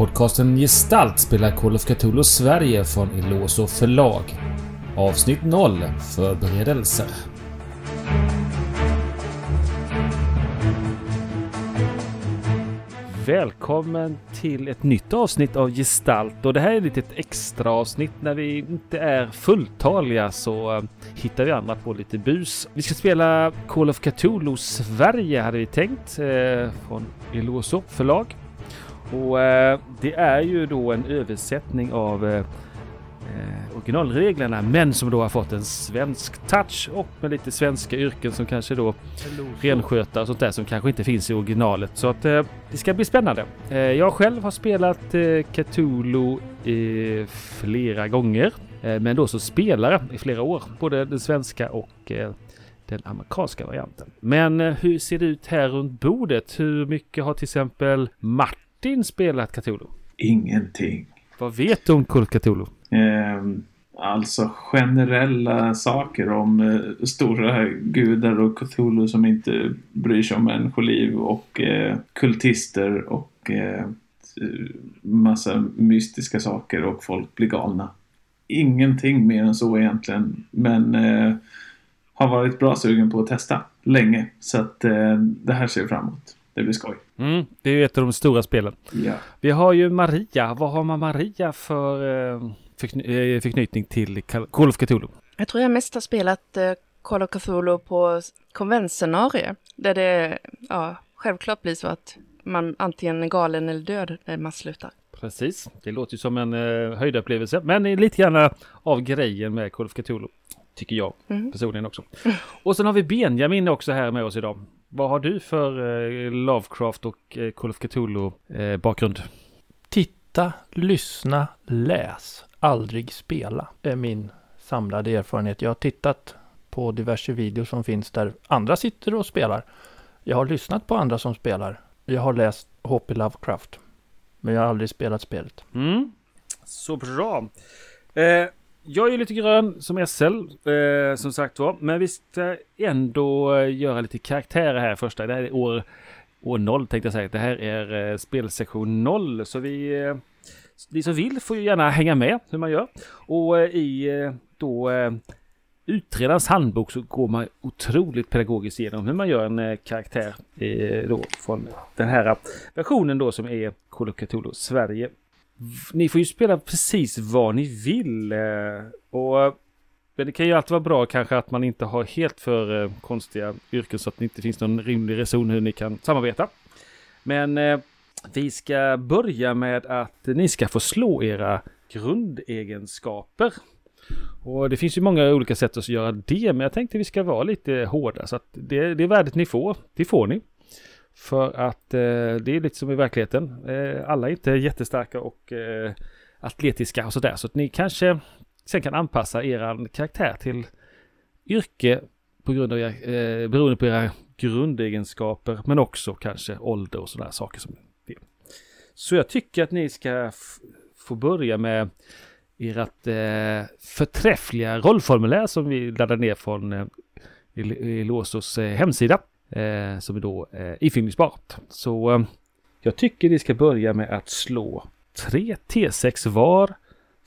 Podcasten Gestalt spelar Call of Cthulhu Sverige från Eloso förlag. Avsnitt 0 Förberedelser. Välkommen till ett nytt avsnitt av Gestalt och det här är ett litet extra avsnitt när vi inte är fulltaliga så eh, hittar vi andra på lite bus. Vi ska spela Call of Cthulhu Sverige hade vi tänkt eh, från Eloso förlag. Och eh, det är ju då en översättning av eh, eh, originalreglerna men som då har fått en svensk touch och med lite svenska yrken som kanske då renskötare och sånt där som kanske inte finns i originalet. Så att eh, det ska bli spännande. Eh, jag själv har spelat eh, Cthulhu flera gånger men då som spelare i flera år. Både den svenska och den amerikanska varianten. Men hur ser det ut här runt bordet? Hur mycket har till exempel Martin spelat Cthulhu? Ingenting. Vad vet du om Cthulhu? Eh, alltså generella saker om eh, stora gudar och Cthulhu som inte bryr sig om människoliv och eh, kultister och eh, massa mystiska saker och folk blir galna. Ingenting mer än så egentligen. Men eh, har varit bra sugen på att testa länge. Så att eh, det här ser jag fram emot. Det blir skoj. Mm, det är ju ett av de stora spelen. Ja. Vi har ju Maria. Vad har man Maria för eh, förkny- eh, förknytning till Call of Cthulhu? Jag tror jag mest har spelat eh, Call of Cthulhu på konventscenario. Där det ja, självklart blir så att man antingen är galen eller död när man slutar. Precis, det låter ju som en eh, höjdupplevelse. Men det är lite grann av grejen med Call of Cthulhu. Tycker jag Mm. personligen också. Och sen har vi Benjamin också här med oss idag. Vad har du för eh, Lovecraft och eh, Call of Cthulhu eh, bakgrund? Titta, lyssna, läs. Aldrig spela är min samlade erfarenhet. Jag har tittat på diverse videos som finns där andra sitter och spelar. Jag har lyssnat på andra som spelar. Jag har läst H.P. Lovecraft. Men jag har aldrig spelat spelet. Mm. Så bra. Eh, jag är ju lite grön som SL, eh, som sagt var. Men vi ska ändå eh, göra lite karaktärer här första. Det här är år, år 0 tänkte jag säga. Det här är eh, spelsektion 0. Så vi, eh, ni som vill får ju gärna hänga med hur man gör. Och eh, i eh, då eh, utredarens handbok så går man otroligt pedagogiskt igenom hur man gör en eh, karaktär eh, då från den här versionen då som är Kolokatolo Sverige. Ni får ju spela precis vad ni vill. Eh, och eh, men det kan ju alltid vara bra kanske att man inte har helt för eh, konstiga yrken så att det inte finns någon rimlig reson hur ni kan samarbeta. Men eh, vi ska börja med att ni ska få slå era grundegenskaper. Och det finns ju många olika sätt att göra det, men jag tänkte vi ska vara lite hårda. Så att det, det värdet ni får, det får ni. För att eh, det är lite som i verkligheten. Eh, alla är inte jättestarka och eh, atletiska och sådär. Så att ni kanske sen kan anpassa er karaktär till yrke på grund av er, eh, beroende på era grundegenskaper. Men också kanske ålder och sådana saker som det. Så jag tycker att ni ska få börja med ert eh, förträffliga rollformulär som vi laddar ner från eh, Elosos eh, hemsida. Eh, som är då eh, ifyllningsbart. Så eh, jag tycker ni ska börja med att slå 3 T6 var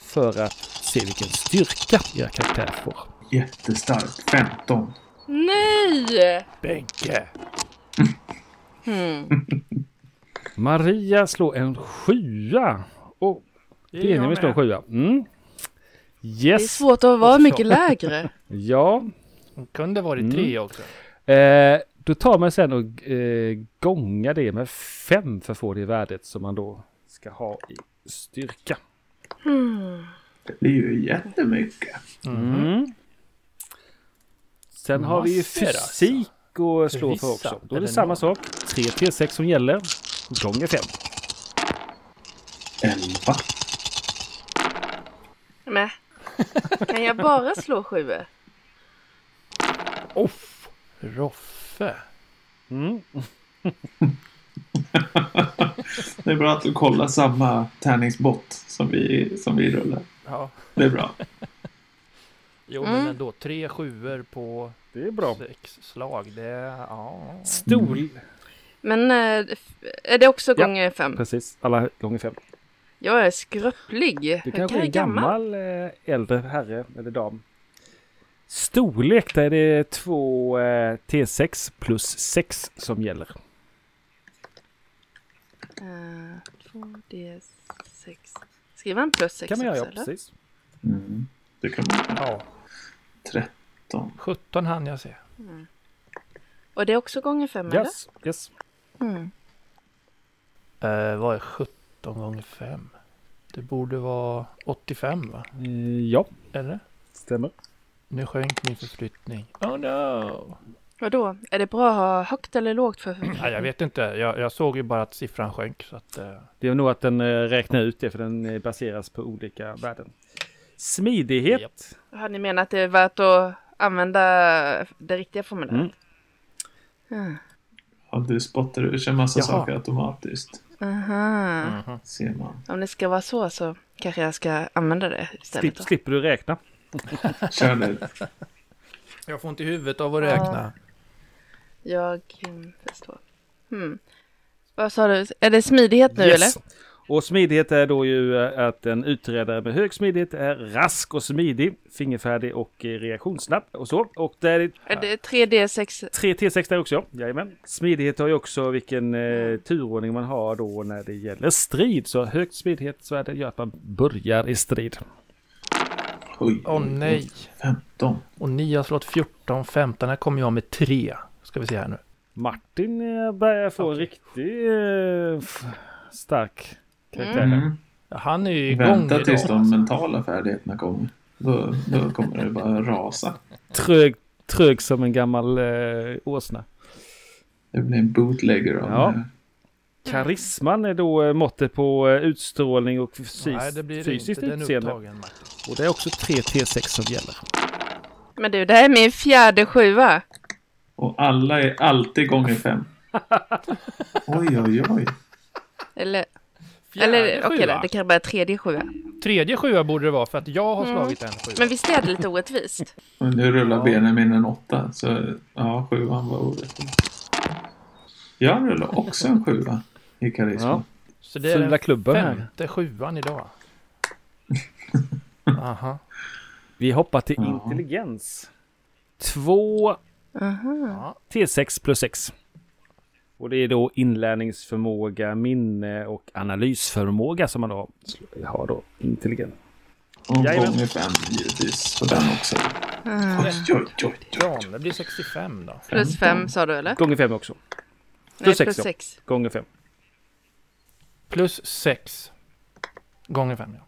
för att se vilken styrka era karaktär får. Jättestarkt. 15. Nej! Benke! Hmm. Maria slår en sjua. Och Benjamin slår en sjua. Mm. Det är Yes. svårt att vara mycket lägre. Ja. Kunde varit Mm. tre också. Eh, då tar man sen och eh, gångar det med fem för att få det värdet som man då ska ha i styrka. Hmm. Det blir ju jättemycket. Mm. Sen har vi ju Massor, fysik att slå för också. Då är det samma sak. 3 T6 som gäller. Gånger 5. 11. Men, kan jag bara slå sjuor? Off! Roffe! Mm. Det är bra att du kollar samma tärningsbott som vi, som vi rullar. Ja. Det är bra. Jo Mm. men ändå, tre sjuor på Det är bra. sex slag. Det är... Ja. Stor. Men eh, är det också Ja. gånger fem? Precis. Alla gånger 5. Jag är skröplig. Du kanske är en gammal. gammal eh, äldre herre eller dam. Storlek, där är det två eh, T6 plus 6 som gäller. Uh, 2D6. Skriver han plus 6 kan man göra, ja, precis. Mm. Det kan man. Ja, 13. 17 hann jag se. Och det är också gånger 5 eller? Yes, yes. Mm. Eh, vad är 17 gånger 5? Det borde vara 85 va? Eh, ja, Eller? stämmer. Nu sjönk min förflyttning. Oh no! Vadå? Är det bra att ha högt eller lågt för Nej, jag vet inte. Jag, jag såg ju bara att siffran sjönk. Så att, eh, Det är nog att den eh, räknar ut det för den eh, baseras på olika värden. Smidighet. Japp. Har ni menat att det är värt att använda det riktiga formuläret? Mm. Ja, du spottar ut en massa Jaha. saker automatiskt. Aha. mhm. Ser man. Om det ska vara så så kanske jag ska använda det istället. Slipp, slipper du räkna. Kör det. Jag får inte i huvudet av att räkna. Jag mm, förstår. Hmm. Vad sa du? Är det smidighet nu eller? Och smidighet är då ju eh, att en utredare med hög smidighet är rask och smidig, fingerfärdig och eh, reaktionssnabb och så. Och där är Är det 3D6? 3 T6 där också, jajamän. Smidighet har ju också vilken eh, turordning man har då när det gäller strid. Så högt smidighet så är det gör att man börjar i strid. Oj, Åh nej! 15. Och ni har slått 14, 15. Här kommer jag med 3. Ska vi se här nu. Martin eh, börjar få Okej. riktigt eh, stark karaktär. Mm. Han är ju igång Vänta idag. tills de alltså. mentala färdigheterna kommer. Då, då kommer det bara rasa. Trög, trög som en gammal eh, åsna. Det blir en bootlegger av Ja. Här. Karisman är då eh, måttet på eh, utstrålning och fys- Nej, det blir fysiskt inte. Utseende. upptagen. Och det är också 3 T6 som gäller. Men du, det här är min fjärde sjua. Och alla är alltid gånger fem. Oj, oj, oj. Eller, Fjärde eller okej då, det kan vara tredje sjua. Tredje sjua borde det vara för att jag har Mm. slagit en sjua. Men visst är det lite orättvist? Och nu rullar Ja. Benjamin en åtta. Så ja, sjuan var orättvis. Jag rullar också en sjua i karisma. Ja. Så det är Fula den klubben här. femte sjuan idag. Aha. Vi hoppar till Ja. intelligens. 2 Aha. Ja. T6 plus 6. Och det är då inlärningsförmåga, minne och analysförmåga som man då har då intelligens. Och gånger fem givetvis på den också. Ah. Oj, oj, oj, oj. Ja, det blir 65 då. Plus fem sa du eller? Gånger 5 också. Plus ja. sex. Gånger 5. Plus 6. Gånger 5 ja.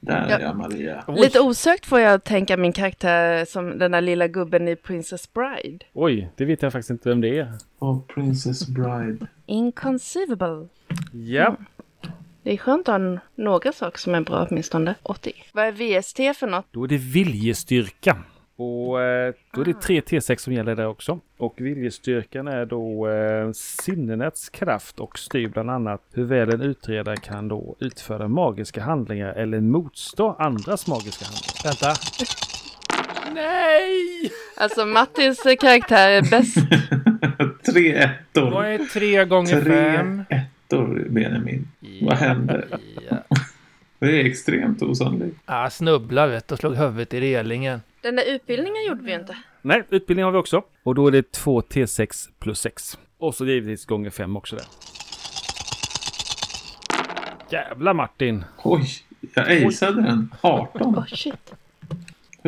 Där Ja. är Maria. Oj. Lite osökt får jag tänka min karaktär som den där lilla gubben i Princess Bride. Oj, det vet jag faktiskt inte vem det är. Och Princess Bride. Inconceivable. Ja, Det är skönt att ha några saker som är bra åtminstone. 80. Vad är VST för något? då är det viljestyrka. Och eh, då är det 3 T6 som gäller där också. Och viljestyrkan är då eh, sinnenets kraft och styr bland annat hur väl en utredare kan då utföra magiska handlingar eller motstå andras magiska handlingar. Vänta. Nej! Alltså Martins karaktär är bäst. Tre ettor. Vad är 3 gånger Tre 5? ettor, Benjamin. Vad hände? Ja. Det är extremt osannolikt. Ah, snubblar vet du och slog huvudet i relingen. Den där utbildningen gjorde vi ju inte. Nej, utbildning har vi också. Och då är det 2 T6 plus 6. Och så givetvis gånger 5 också där. Jävla Martin! Oj, jag aceade den. 18. Oh shit.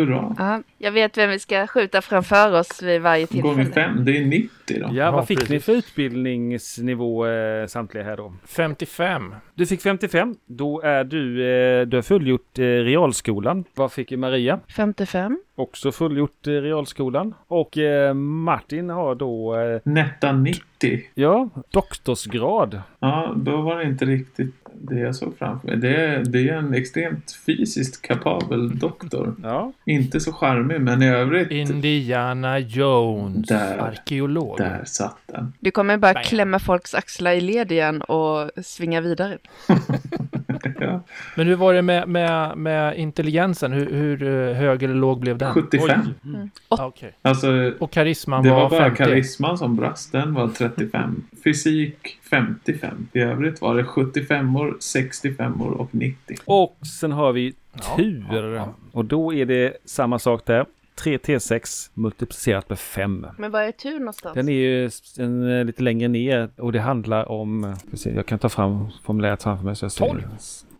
Hurra. Ja, jag vet vem vi ska skjuta framför oss vid varje Gånger tillfälle. fem, det är 90 då. Ja, Ja, vad fick ni för utbildningsnivå eh, samtliga här då? 55. Du fick 55. Då är du, eh, du har fullgjort eh, realskolan. Vad fick Maria? 55. Också fullgjort eh, realskolan. Och Martin har då, eh, Netta 90. ja, doktorsgrad. Ja, då var det inte riktigt det jag såg framför mig. Det är, det är en extremt fysiskt kapabel doktor. Ja, Inte så charmig, men i övrigt. Indiana Jones. Där. Arkeolog. Där satt den. Du kommer bara Bam. klämma folks axlar i led igen och svinga vidare. Ja. Men hur var det med, med, med intelligensen? Hur, hur eh, hög eller låg blev den? 75. Mm. Ah, okej. Alltså, Och karisman det var, var bara 50? karisman som brast. Den var 35. Fysik 55. I övrigt var det 75 år, 65 år och 90. Och sen har vi tur. ja, ja. Och då är det samma sak där. 3 T6 multiplicerat med 5. Men vad är tur någonstans? Den är ju en, lite längre ner och det handlar om... Jag kan ta fram formuläret framför mig så jag ser. 12.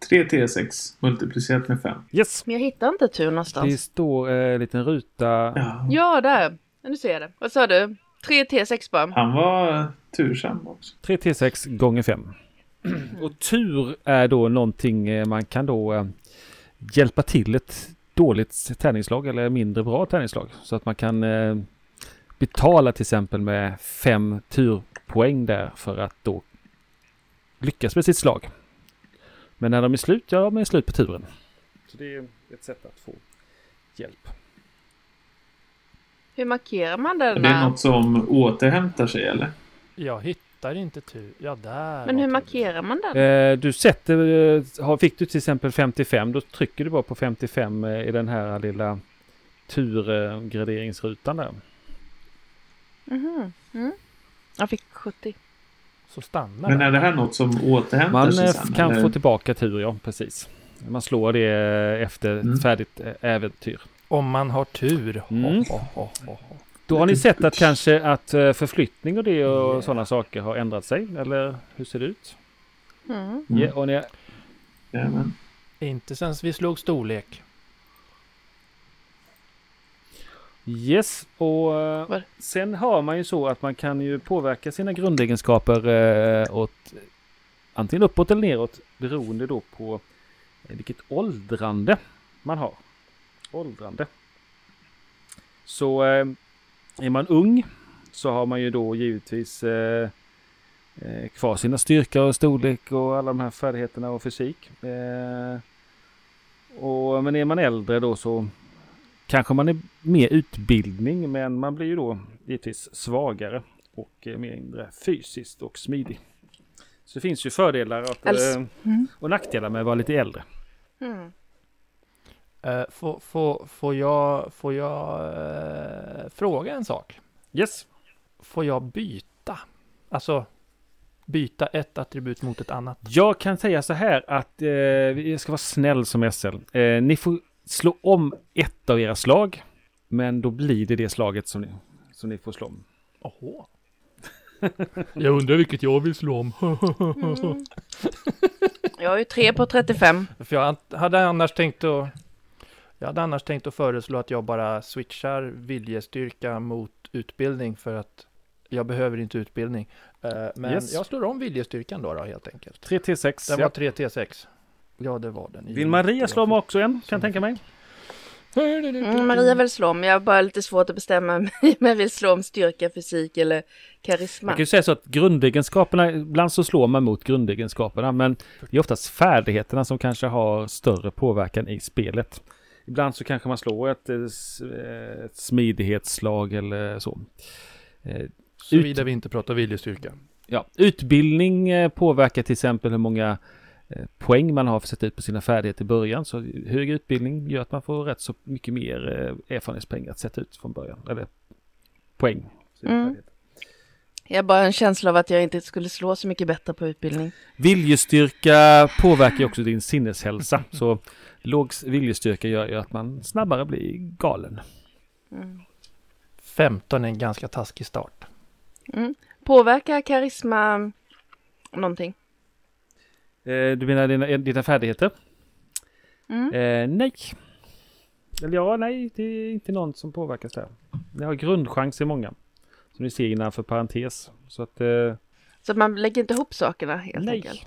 3 T6 multiplicerat med 5. Yes! Men jag hittar inte tur Det någonstans. står eh, en liten ruta. Ja. Ja, där. Nu ser jag det. Vad sa du? 3 T6 bara. Han var tursam också. 3 T6 gånger 5. Och tur är då någonting eh, man kan då eh, hjälpa till ett dåligt tärningslag eller mindre bra tärningslag. Så att man kan eh, betala till exempel med fem turpoäng där för att då lyckas med sitt slag. Men när de är slut, ja de är slut på turen. Så det är ett sätt att få hjälp. Hur markerar man Är den? det något som återhämtar sig eller? Jag hittar inte tur. Ja, där Men hur markerar man den? Eh, du sätter, eh, har- fick du till exempel 55, då trycker du bara på 55 eh, i den här lilla turgraderingsrutan där. Mhm. Mm. Jag fick 70. Så stannar Men är det här något som återhämtar Man sig eh, sen? kan eller? få tillbaka tur, ja precis. Man slår det eh, efter Mm. ett färdigt eh, äventyr. Om man har tur. Mm. Ho, ho, ho. Då har ni sett att kanske att förflyttning och det och Yeah. sådana saker har ändrat sig, eller hur ser det ut? Mm. Mm. Ja, och ni, Jajamän. Inte sen vi slog storlek. Yes, och Vad? sen har man ju så att man kan ju påverka sina grundegenskaper eh, åt antingen uppåt eller neråt beroende då på eh, vilket åldrande man har. Åldrande. Så eh, är man ung så har man ju då givetvis eh, eh, kvar sina styrka och storlek och alla de här färdigheterna och fysik. Eh, och, men är man äldre då så kanske man är mer utbildning men man blir ju då givetvis svagare och eh, mindre fysiskt och smidig. Så det finns ju fördelar att, Alltså- eh, Mm. och nackdelar med att vara lite äldre. Mm. Uh, får, får, får jag, får jag eh, fråga en sak? Yes, Får jag byta? Alltså byta ett attribut mot ett annat? jag kan säga så här att eh, jag ska vara snäll som SL. Eh, ni får slå om ett av era slag men då blir det det slaget som ni, som ni får slå om. Oho. jag undrar vilket jag vill slå om. Mm. Jag har ju 3 på 35. För jag hade annars tänkt att jag hade annars tänkt att föreslå att jag bara switchar viljestyrka mot utbildning för att jag behöver inte utbildning. Eh, Men Yes. jag slår om viljestyrkan då, då helt enkelt. 3 T6. Den var 3 T6. Ja, det var den. Vill Maria slå om också en? Kan jag tänka mig. Mm, Maria vill slå om. Jag har bara lite svårt att bestämma mig om jag vill slå om styrka, fysik eller karisma. Man kan ju säga så att grundegenskaperna, ibland så slår man mot grundegenskaperna men det är oftast färdigheterna som kanske har större påverkan i spelet. Ibland så kanske man slår ett, eh, eh, ett smidighetsslag eller så. Eh, Såvida vi inte pratar viljestyrka. Ja, utbildning påverkar till exempel hur många poäng man har för att sätta ut på sina färdigheter i början. Så hög utbildning gör att man får rätt så mycket mer eh, erfarenhetspoäng att sätta ut från början. Eller poäng. Mm. Jag har bara en känsla av att jag inte skulle slå så mycket bättre på utbildning. Viljestyrka påverkar också din sinneshälsa. Så låg viljestyrka gör ju att man snabbare blir galen. Mm. 15 är en ganska taskig start. Mm. Påverkar karisma någonting? Eh, du menar dina, dina färdigheter? Mm. Eh, nej. Eller ja, nej, det är inte någon som påverkas där. Ni har grundchans i många. Som ni ser innanför parentes. Så att, eh, Så man lägger inte ihop sakerna helt nej. enkelt?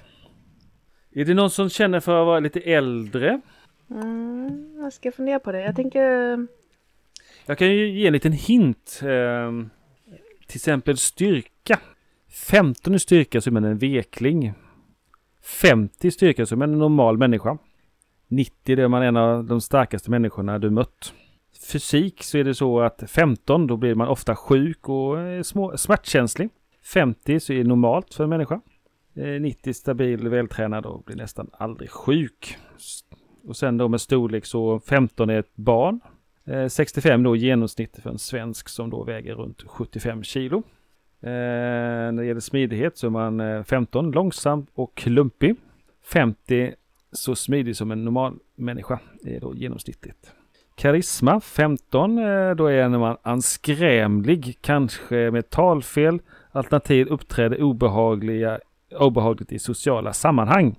Är det någon som känner för att vara lite äldre? Mm, jag ska fundera på det. Jag tänker... Jag kan ju ge en liten hint. Eh, till exempel styrka. 15 i styrka så är man en vekling. 50 styrka som en normal människa. 90 det är man en av de starkaste människorna du mött. Fysik så är det så att 15 då blir man ofta sjuk och eh, små, smärtkänslig. 50 så är det normalt för en människa. Eh, 90 stabil, vältränad och blir nästan aldrig sjuk. Och sen då med storlek så 15 är ett barn. Eh, 65 då genomsnitt för en svensk som då väger runt 75 kilo. Eh, när det gäller smidighet så är man eh, 15 långsam och klumpig. 50 så smidig som en normal människa är då genomsnittligt. Karisma 15, eh, då är man anskrämlig, kanske med talfel, alternativt uppträder obehagliga, obehagligt i sociala sammanhang.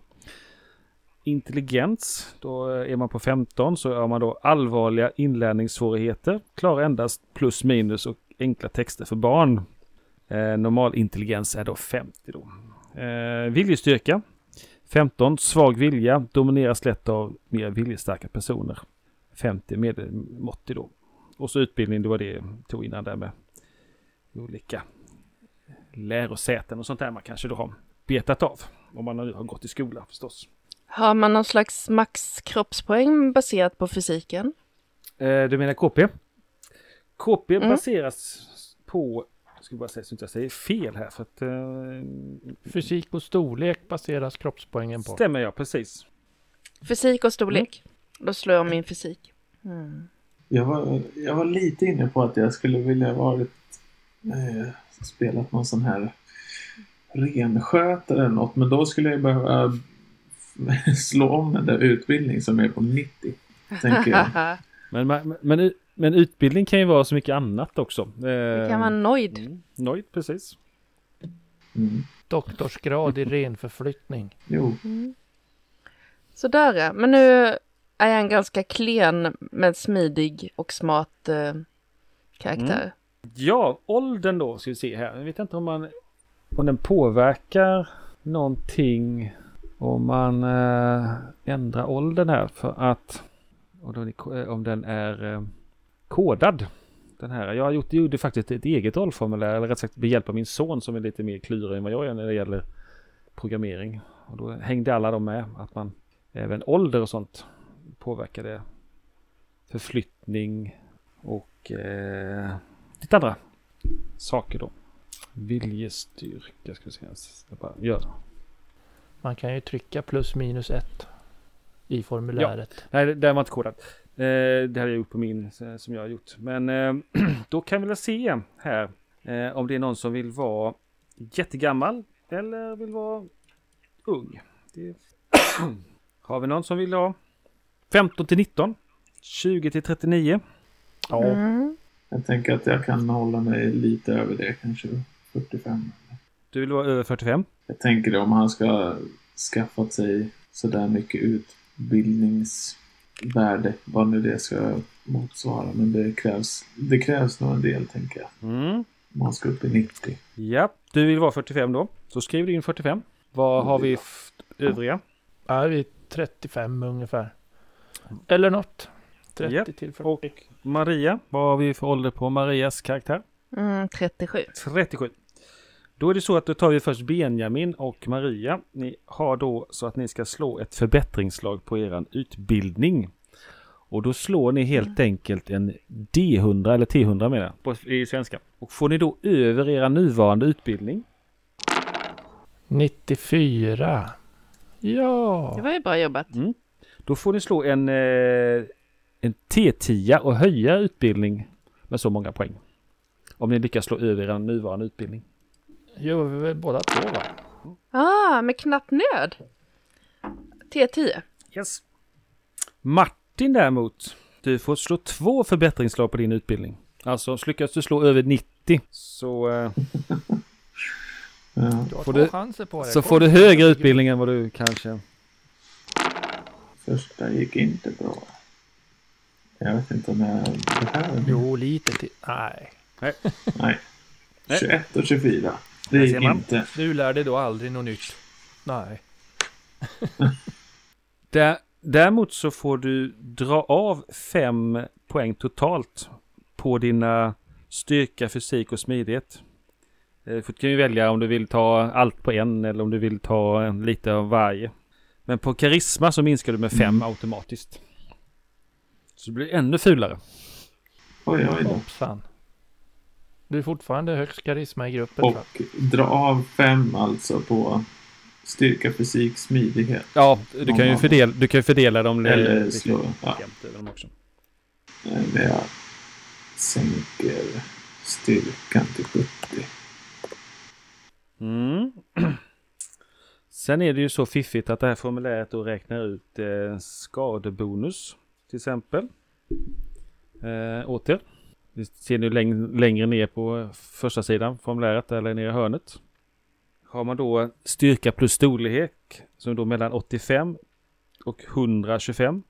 Intelligens, då eh, är man på 15 så har man då allvarliga inlärningssvårigheter, klarar endast plus minus och enkla texter för barn. Eh, normal intelligens är då 50 då. Eh, viljestyrka 15. Svag vilja domineras lätt av mer viljestarka personer. 50 medelmåttig då. Och så utbildning, det var det jag tog innan där med olika lärosäten och sånt där man kanske då har betat av. Om man nu har gått i skola förstås. Har man någon slags max kroppspoäng baserat på fysiken? Eh, du menar KP? KP Mm. baseras på, jag ska bara säga så att jag säger fel här för att eh, Fysik och storlek baseras kroppspoängen på. stämmer jag precis. Fysik och storlek? Då slår jag min fysik. Mm. Jag var, jag var lite inne på att jag skulle vilja varit eh, spelat någon sån här renskötare eller något. Men då skulle jag behöva slå om den där utbildning som är på 90. Tänker jag. Men, men, men, men utbildning kan ju vara så mycket annat också. Det kan vara nöjd. Mm, nöjd, precis. Mm. Doktorsgrad i renförflyttning. Jo, Mm. Sådär ja. Men nu är jag en ganska klen men smidig och smart eh, karaktär. Ja, åldern då ska vi se här. Jag vet inte om man om den påverkar någonting om man eh, ändrar åldern här för att eh, om den är eh, kodad. Den här. Jag har gjort, gjorde faktiskt ett eget rollformulär, eller rätt sagt med hjälp av min son som är lite mer klurig än vad jag är när det gäller programmering. Och då hängde alla de med att man även ålder och sånt påverkade förflyttning och eh, lite andra saker då. Viljestyrka ska vi se. Jag bara gör. Man kan ju trycka plus minus ett i formuläret. Nej, det- det var inte kodat. Eh, det hade jag gjort på min eh, som jag har gjort. Men eh, då kan vi väl se här eh, om det är någon som vill vara jättegammal eller vill vara ung. Det... har vi någon som vill ha 15 till 19? 20 till 39? Ja, Mm. jag tänker att jag kan hålla mig lite över det kanske. 45. Du vill vara över 45? Jag tänker om han ska skaffat sig sådär mycket utbildningsvärde. Vad nu det ska motsvara. Men det krävs, det krävs nog en del tänker jag. Mm. Om man ska upp i 90. Ja, du vill vara 45 då. Så skriver du in 45. Vad har vi övriga? är vi 35 ungefär. Eller något. 30 Japp, till 40. Och Maria, vad har vi för ålder på Marias karaktär? Mm, 37. 37. Då är det så att då tar vi först Benjamin och Maria. Ni har då så att ni ska slå ett förbättringslag på eran utbildning. Och då slår ni helt enkelt en D100 eller T100 med på i svenska. Och får ni då över era nuvarande utbildning 94. Ja. Det var ju bra jobbat. Då får ni slå en, eh, en T10 och höja utbildning med så många poäng. Om ni lyckas slå över er nuvarande utbildning. Gör vi väl båda två va? Ah, med knapp nöd. T10. Yes. Martin däremot, du får slå två förbättringslag på din utbildning. Alltså lyckas du slå över 90 så, eh, Ja, Får du- det. så får du högre utbildning än vad du kanske... första gick inte bra. Jag vet inte om jag behöver. Jo, lite till. Nej. Nej. Nej. 21 och 24. Det gick inte. Du lär dig då aldrig något nytt. Nej. Där, däremot så får du dra av fem poäng totalt på dina styrka, fysik och smidighet. Eh, Du kan ju välja om du vill ta allt på en eller om du vill ta en lite av varje. Men på karisma så minskar du med fem automatiskt. Så det blir ännu fulare. Oj, oj då. Du är fortfarande högst karisma i gruppen. Och dra av fem alltså på styrka, fysik, smidighet. Ja, du kan ju fördela, du kan ju fördela dem Eller slå, ja. dem också. Eh, Det jag sänker styrkan till 70. Mm. Sen är det ju så fiffigt att det här formuläret då räknar ut eh, skadebonus till exempel. Eh, åter. Det ser ni läng- längre ner på första sidan formuläret eller nere i hörnet. Har man då styrka plus storlek som är då mellan 85 och 125.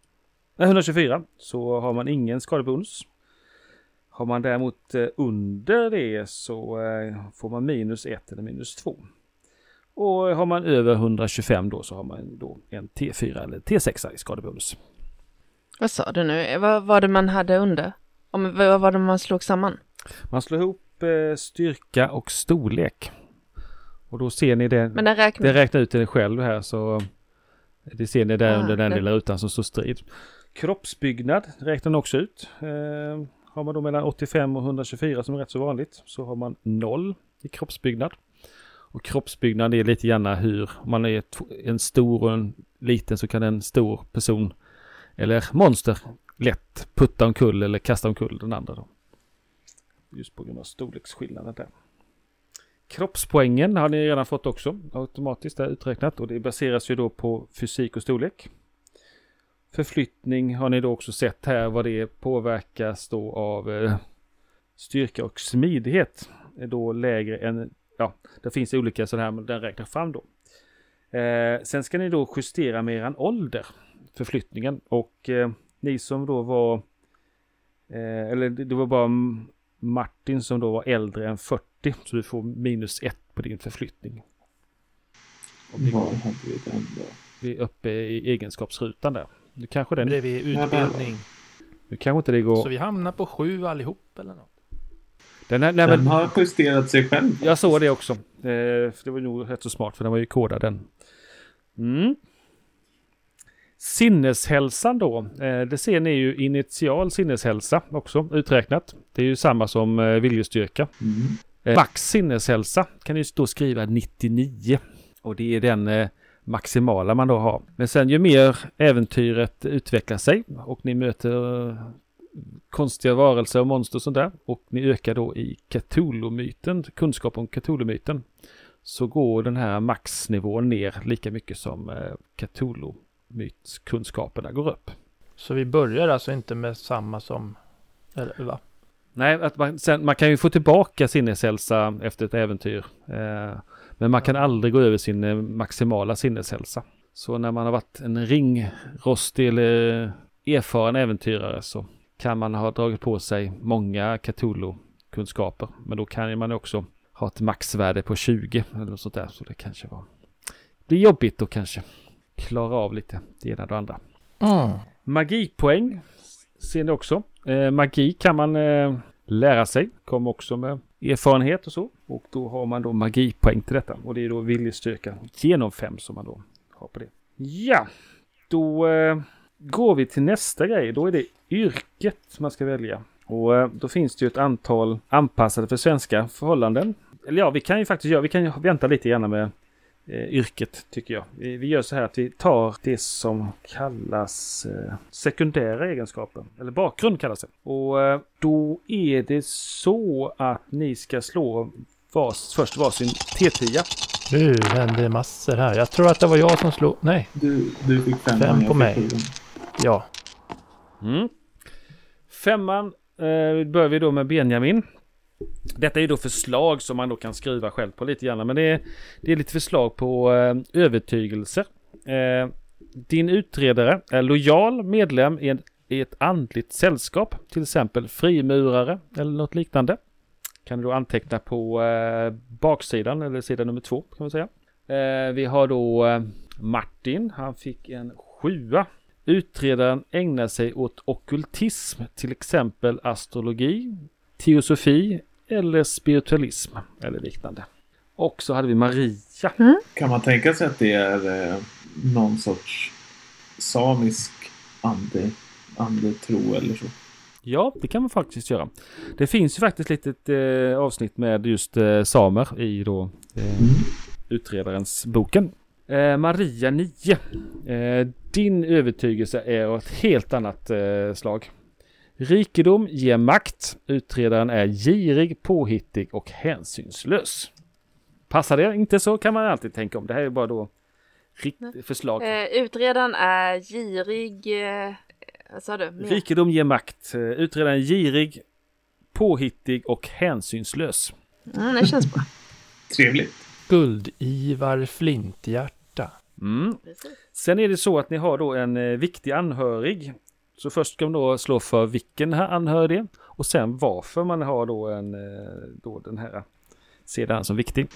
Nej, 124 så har man ingen skadebonus. Har man däremot eh, under det så eh, får man minus 1 eller minus 2. Och har man över 125 då så har man då en T4 eller T6 i skadebonus. Vad sa du nu? Vad var det man hade under? Om, vad var det man slog samman? Man slår ihop eh, styrka och storlek. Och då ser ni det. Men den räknar... Det räknar ut det själv här så det ser ni där Ah, under den det- lilla rutan som står strid. Kroppsbyggnad räknar den också ut. Eh, har man då mellan 85 och 124 som är rätt så vanligt så har man noll i kroppsbyggnad. Och kroppsbyggnad är lite grann hur om man är en stor och en liten så kan en stor person eller monster lätt putta omkull eller kasta omkull den andra. Då. Just på grund av storleksskillnaden där. Kroppspoängen har ni redan fått också automatiskt där uträknat och det baseras ju då på fysik och storlek. Förflyttning har ni då också sett här vad det påverkas då av eh, styrka och smidighet. Är då lägre än, ja, det finns olika sådana här men den räknar fram då. Eh, sen ska ni då justera med eran ålder, förflyttningen och eh, ni som då var, eh, eller det det var bara Martin som då var äldre än 40 så du får minus 1 på din förflyttning. Om det Var går. hade vi den då? Vi är uppe i egenskapsrutan där. Nu kanske den, Bredvid Ja, där. utbildning. nu kanske inte det går. Så vi hamnar på sju allihop eller något. Den, här, nej, Den men, har justerat sig själv. jag såg det också. Eh, för det var nog rätt så smart för den var ju kodad den. Mm. Sinneshälsan då. Eh, det ser ni ju initial sinneshälsa också uträknat. Det är ju samma som eh, viljestyrka. Mm. Eh, max sinneshälsa kan ni då skriva 99. Och det är den maximala man då har. Men sen ju mer äventyret utvecklar sig och ni möter konstiga varelser och monster och sånt där. Och ni ökar då i Cthulhu-myten, kunskap om Cthulhu-myten. Så går den här maxnivån ner lika mycket som eh, Cthulhu-mytskunskaperna går upp. Så vi börjar alltså inte med samma som... Eller va? Nej, att man, sen, man kan ju få tillbaka sinneshälsa efter ett äventyr. Eh, men man kan aldrig gå över sin eh, maximala sinneshälsa. Så när man har varit en ringrostig eller erfaren äventyrare så kan man ha dragit på sig många Cthulhu-kunskaper. Men då kan man också ha ett maxvärde på 20 eller något sånt där. Så det kanske var... Det blir jobbigt att kanske klara av lite det ena och det andra. Mm. Magipoäng ser ni också. Eh, magi kan man eh, lära sig. Kommer också med erfarenhet och så. Och då har man då magipoäng till detta. Och det är då viljestyrka genom fem som man då har på det. Ja, då eh, går vi till nästa grej. Då är det yrket man ska välja. Och eh, då finns det ju ett antal anpassade för svenska förhållanden. Eller ja, vi kan ju faktiskt göra, vi kan ju vänta lite grann med yrket tycker jag. Vi, vi gör så här att vi tar det som kallas eh, sekundära egenskaper. Eller bakgrund kallas det. Och eh, då är det så att ni ska slå vars, först varsin T10. Nu händer det massor här. Jag tror att det var jag som slog... Nej, Du, du fick Fem jag på mig. ja. Mm. Femman eh, börjar vi då med Benjamin. Detta är då förslag som man då kan skriva själv på lite grann. Men det är, det är lite förslag på eh, övertygelser. Eh, din utredare är lojal medlem i, en, i ett andligt sällskap. Till exempel frimurare eller något liknande. Kan du då anteckna på eh, baksidan eller sida nummer två kan man säga. Eh, vi har då eh, Martin. Han fick en sjua. Utredaren ägnar sig åt okultism, till exempel astrologi, teosofi eller spiritualism eller liknande. Och så hade vi Maria. Kan man tänka sig att det är eh, någon sorts samisk ande, andetro eller så? Ja, det kan man faktiskt göra. Det finns ju faktiskt ett litet eh, avsnitt med just eh, samer i då eh, Mm. utredarens boken. Eh, Maria 9. Eh, din övertygelse är av ett helt annat eh, slag. Rikedom ger makt. Utredaren är girig, påhittig och hänsynslös. Passar det inte så kan man alltid tänka om. Det här är bara då förslag. Eh, utredaren är girig. Eh, vad sa du? Mer? Rikedom ger makt. Eh, Utredaren är girig, påhittig och hänsynslös. Mm, det känns bra. Trevligt. Guld-Ivar Flinthjärta. Mm. Sen är det så att ni har då en eh, viktig anhörig. Så först ska man då slå för vilken här anhörig. Och sen varför man har då, en, eh, då den här ser den som viktig.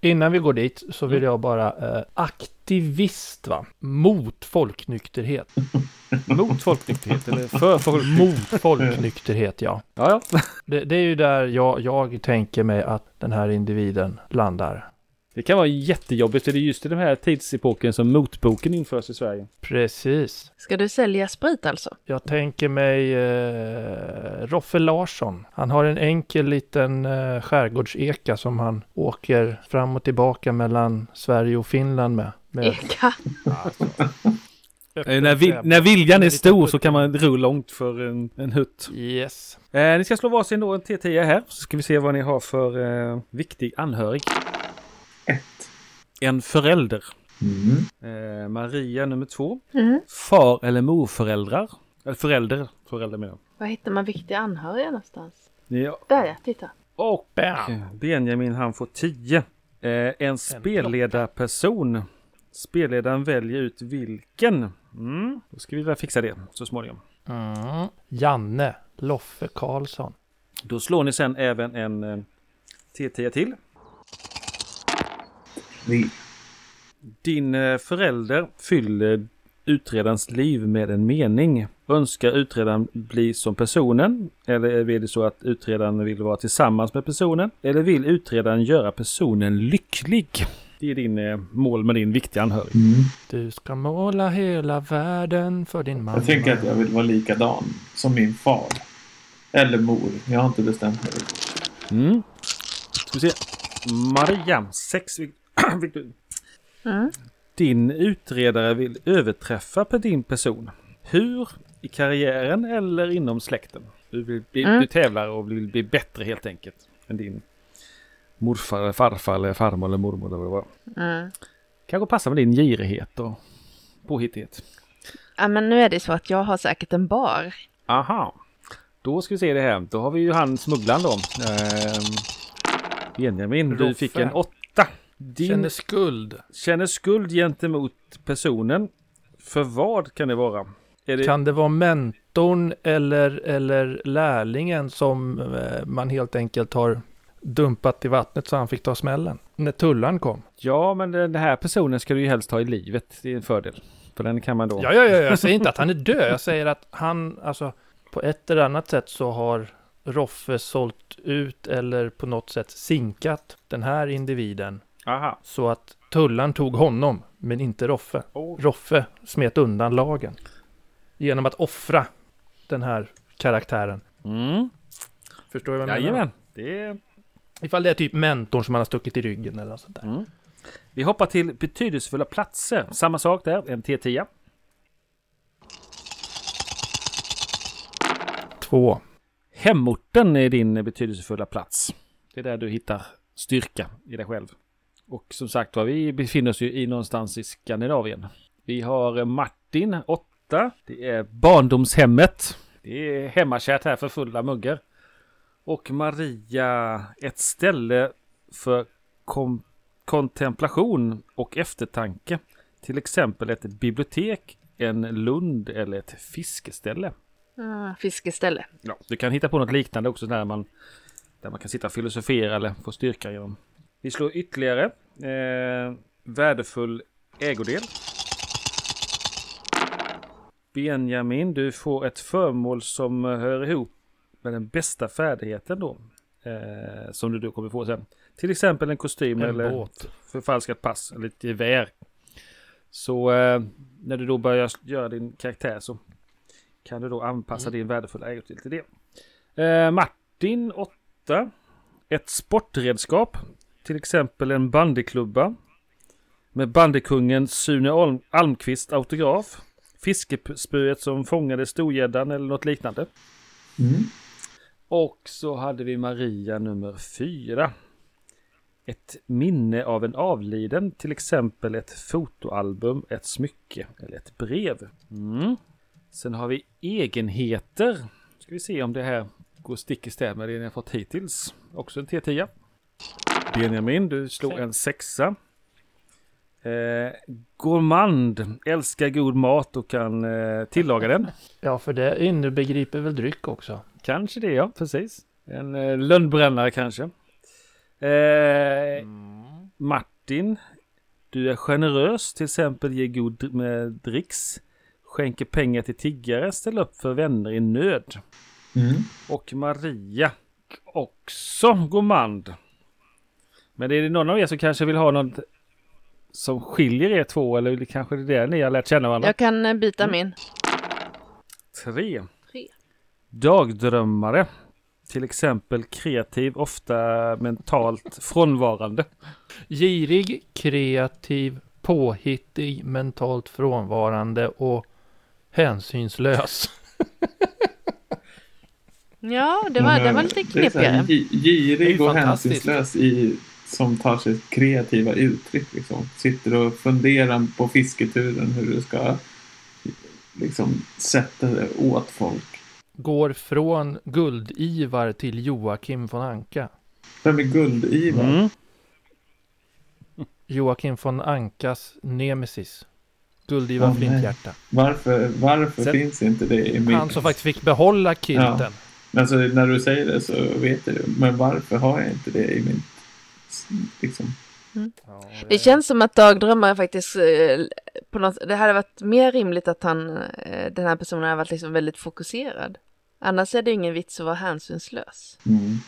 Innan vi går dit så vill jag bara eh, aktivist va? Mot folknykterhet. Mot folknykterhet eller för folknykterhet. Mot folknykterhet ja. Ja, ja. Det, det är ju där jag, jag tänker mig att den här individen landar. Det kan vara jättejobbigt för det är just i den här tidsepoken som motboken införs i Sverige. Precis. Ska du sälja sprit alltså? Jag tänker mig eh, Roffe Larsson. Han har en enkel liten eh, skärgårdseka som han åker fram och tillbaka mellan Sverige och Finland med. med Eka. Eh, när, vil- när viljan är stor så kan man ro långt för en, en hutt. Yes. Eh, ni ska slå varsin då en T10 här. Så ska vi se vad ni har för eh, viktig anhörig. En förälder. Mm. Eh, Maria nummer två. Mm. Far eller morföräldrar. Eller förälder. Förälder menar Var hittar man viktiga anhöriga någonstans? jag. Ja. Där ja, titta. Och Bam. Benjamin han får 10. Eh, en spelledarperson. Spelledaren väljer ut vilken. Mm. Då ska vi väl fixa det så småningom. Mm. Janne Loffe Karlsson. Då slår ni sen även en eh, T10 till. Tre. Din eh, förälder fyller utredarens liv med en mening. Önskar utredaren bli som personen? Eller är det så att utredaren vill vara tillsammans med personen? Eller vill utredaren göra personen lycklig? Det är din eh, mål med din viktiga anhörig. Mm. Du ska måla hela världen för din mamma. Jag tänker att jag vill vara likadan som min far. Eller mor. Jag har inte bestämt mig. Mm. Ska vi se. Maria, sex. Mm. Din utredare vill överträffa på din person. Hur? I karriären eller inom släkten? Du, vill bli, Mm. du tävlar och vill bli bättre helt enkelt. Än din morfar, eller farfar, eller farmor eller mormor. Eller vad det var. Mm. Kanske passar med din girighet och påhittighet. Ja, men nu är det så att jag har säkert en bar. Aha. Då ska vi se det här. Då har vi ju han smugglaren då. Ehm, Benjamin, du Roffe. fick en åtta. Din Känner skuld. känner skuld gentemot personen. För vad kan det vara? Det... Kan det vara mentorn eller, eller lärlingen som eh, man helt enkelt har dumpat i vattnet så han fick ta smällen? När tullan kom. Ja, men den här personen ska du ju helst ha i livet. Det är en fördel. För den kan man då... Ja, ja, ja, jag säger inte att han är död. Jag säger att han, alltså på ett eller annat sätt så har Roffe sålt ut eller på något sätt sinkat den här individen Aha. så att tullan tog honom, men inte Roffe. Oh. Roffe smet undan lagen genom att offra den här karaktären. Mm. Förstår du vad jag menar? Jajamän. Det. Ifall det är typ mentorn som han har stuckit i ryggen eller något sånt där. Mm. Vi hoppar till betydelsefulla platser. Samma sak där, en T10. Två. Hemorten är din betydelsefulla plats. Det är där du hittar styrka i dig själv. Och som sagt var, vi befinner oss ju i någonstans i Skandinavien. Vi har Martin, 8. Det är barndomshemmet. Det är hemmakärt här för fulla muggar. Och Maria, ett ställe för kom- kontemplation och eftertanke. Till exempel ett bibliotek, en lund eller ett fiskeställe. Mm, fiskeställe. Ja, du kan hitta på något liknande också där man, där man kan sitta och filosofera eller få styrka genom. Vi slår ytterligare. Eh, värdefull ägodel. Benjamin, du får ett föremål som hör ihop med den bästa färdigheten då. Eh, som du då kommer få sen. Till exempel en kostym En eller båt. förfalskat pass eller ett gevär. Så eh, när du då börjar göra din karaktär så kan du då anpassa din värdefulla ägodel till det. Eh, Martin 8. Ett sportredskap. Till exempel en bandyklubba. Med bandekungen Sune Alm Almqvist autograf. Fiskespöet som fångade storgäddan eller något liknande. Mm. Och så hade vi Maria nummer fyra. Ett minne av en avliden, till exempel ett fotoalbum, ett smycke eller ett brev. Mm. Sen har vi egenheter. Ska vi se om det här går stick i stäv med det ni har fått hittills. Också en T10. Benjamin, du slog en sexa. Eh, gourmand, älskar god mat och kan eh, tillaga den. Ja, för det inbegriper väl dryck också. Kanske det ja, precis. En eh, lönnbrännare kanske. Eh, Martin, du är generös, till exempel ger god med dricks. Skänker pengar till tiggare, ställer upp för vänner i nöd. Mm. Och Maria, också gourmand. Men är det någon av er som kanske vill ha något som skiljer er två eller kanske det är det ni har lärt känna varandra? Jag kan eh, byta min. Tre. Tre. Dagdrömmare. Till exempel kreativ, ofta mentalt frånvarande. Girig, kreativ, påhittig, mentalt frånvarande och hänsynslös. Ja, det var, det var lite knepigare. gi- Girig och hänsynslös i, som tar sig kreativa uttryck. Liksom. Sitter och funderar på fisketuren hur du ska liksom, sätta det åt folk. Går från Guld-Ivar till Joakim von Anka. Vem är Guld-Ivar? Mm. Joakim von Ankas nemesis. Guld-Ivar nej. Flinthjärta. Varför, varför Sen- finns inte det i min... Han som faktiskt fick behålla kilten. Alltså när du säger det så vet jag det. Men varför har jag inte det i min... Liksom. Ja, Det känns som att dagdrömmare faktiskt eh, på något, det hade varit mer rimligt att han, eh, den här personen hade varit liksom väldigt fokuserad. Annars är det ingen vits att vara hänsynslös. Mm.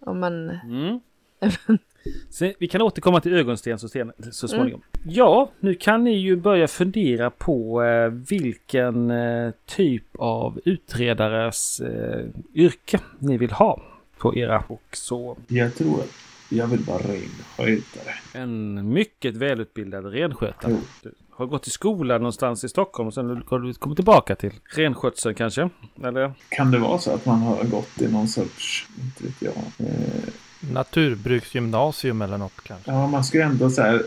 Om man, Mm. Vi kan återkomma till ögonsten så, sen, så småningom. Ja, nu kan ni ju börja fundera på eh, vilken eh, typ av utredares eh, yrke ni vill ha på era. Och så Jag tror att jag vill vara renskötare. en mycket välutbildad renskötare. Jo. Du har gått i skolan någonstans i Stockholm och sen har du kommit tillbaka till renskötseln kanske? Eller? Kan det vara så att man har gått i någon sorts, inte vet jag. Eh, Naturbruksgymnasium eller något kanske. ja, man ska ju ändå så här,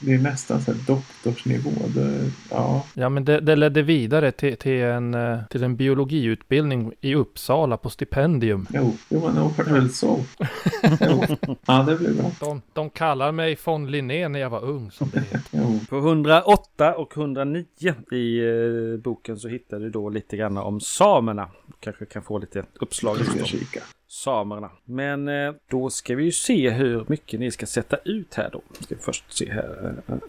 det är nästan så här doktorsnivå. Det, ja, Ja, men det, det ledde vidare till, till, en, eh, till en biologiutbildning i Uppsala på stipendium. jo, jo men nog var det väl så. Ja, det blir bra. De, de kallar mig von Linné när jag var ung, som det heter. På 108 och 109 i eh, boken så hittar du då lite grann om samerna. Kanske kan få lite uppslag Jag ska kika. Samerna. Men eh, då ska vi ju se hur mycket ni ska sätta ut här då. Ska vi först se här. Eh, eh.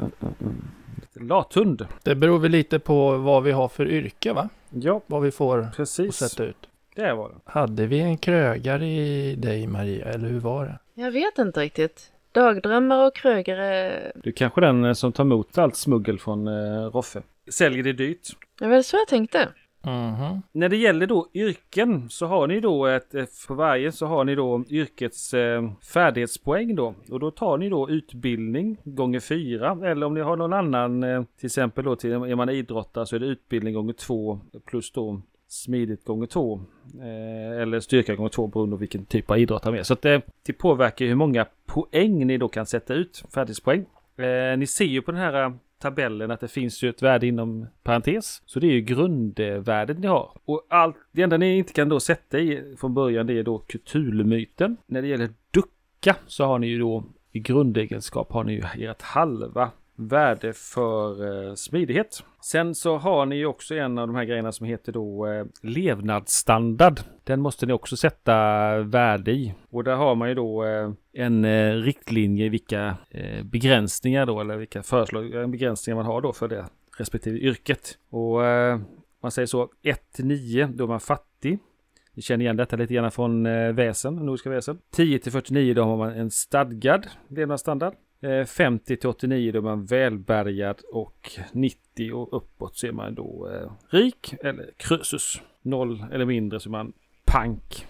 Lite lathund. Det beror väl lite på vad vi har för yrke, va? Ja, Vad vi får att precis. sätta ut. Där var den. Hade vi en krögare i dig, Maria, eller hur var det? jag vet inte riktigt. Dagdrömmare och krögare, Du är kanske den som tar emot allt smuggel från eh, Roffe. Säljer det dyrt. det var så jag tänkte. Mhm. När det gäller då yrken så har ni då ett, eh, för varje så har ni då yrkets eh, färdighetspoäng då. Och då tar ni då utbildning gånger fyra. Eller om ni har någon annan, eh, till exempel då till, är man idrottare så är det utbildning gånger två plus då smidigt gånger två. Eh, eller styrka gånger två beroende på vilken typ av idrottare man är. Så att det, det påverkar hur många poäng ni då kan sätta ut, färdighetspoäng. Eh, ni ser ju på den här tabellen att det finns ju ett värde inom parentes. Så det är ju grundvärdet ni har. Och allt, det enda ni inte kan då sätta i från början det är då Cthulhu-myten. När det gäller ducka så har ni ju då i grundegenskap har ni ju ert halva värde för eh, smidighet. Sen så har ni ju också en av de här grejerna som heter då eh, levnadsstandard. Den måste ni också sätta värde i. Och där har man ju då eh, en eh, riktlinje i vilka eh, begränsningar då eller vilka föreslagna eh, begränsningar man har då för det respektive yrket. Och man säger så 1 till 9 då är man fattig. Ni känner igen detta lite grann från väsen, nordiska väsen. 10 till 49 då har man en stadgad levnadsstandard. Eh, 50 till 89 då är man välbärgad och 90 och uppåt så är man då eh, rik eller krösus. Noll eller mindre så är man pank.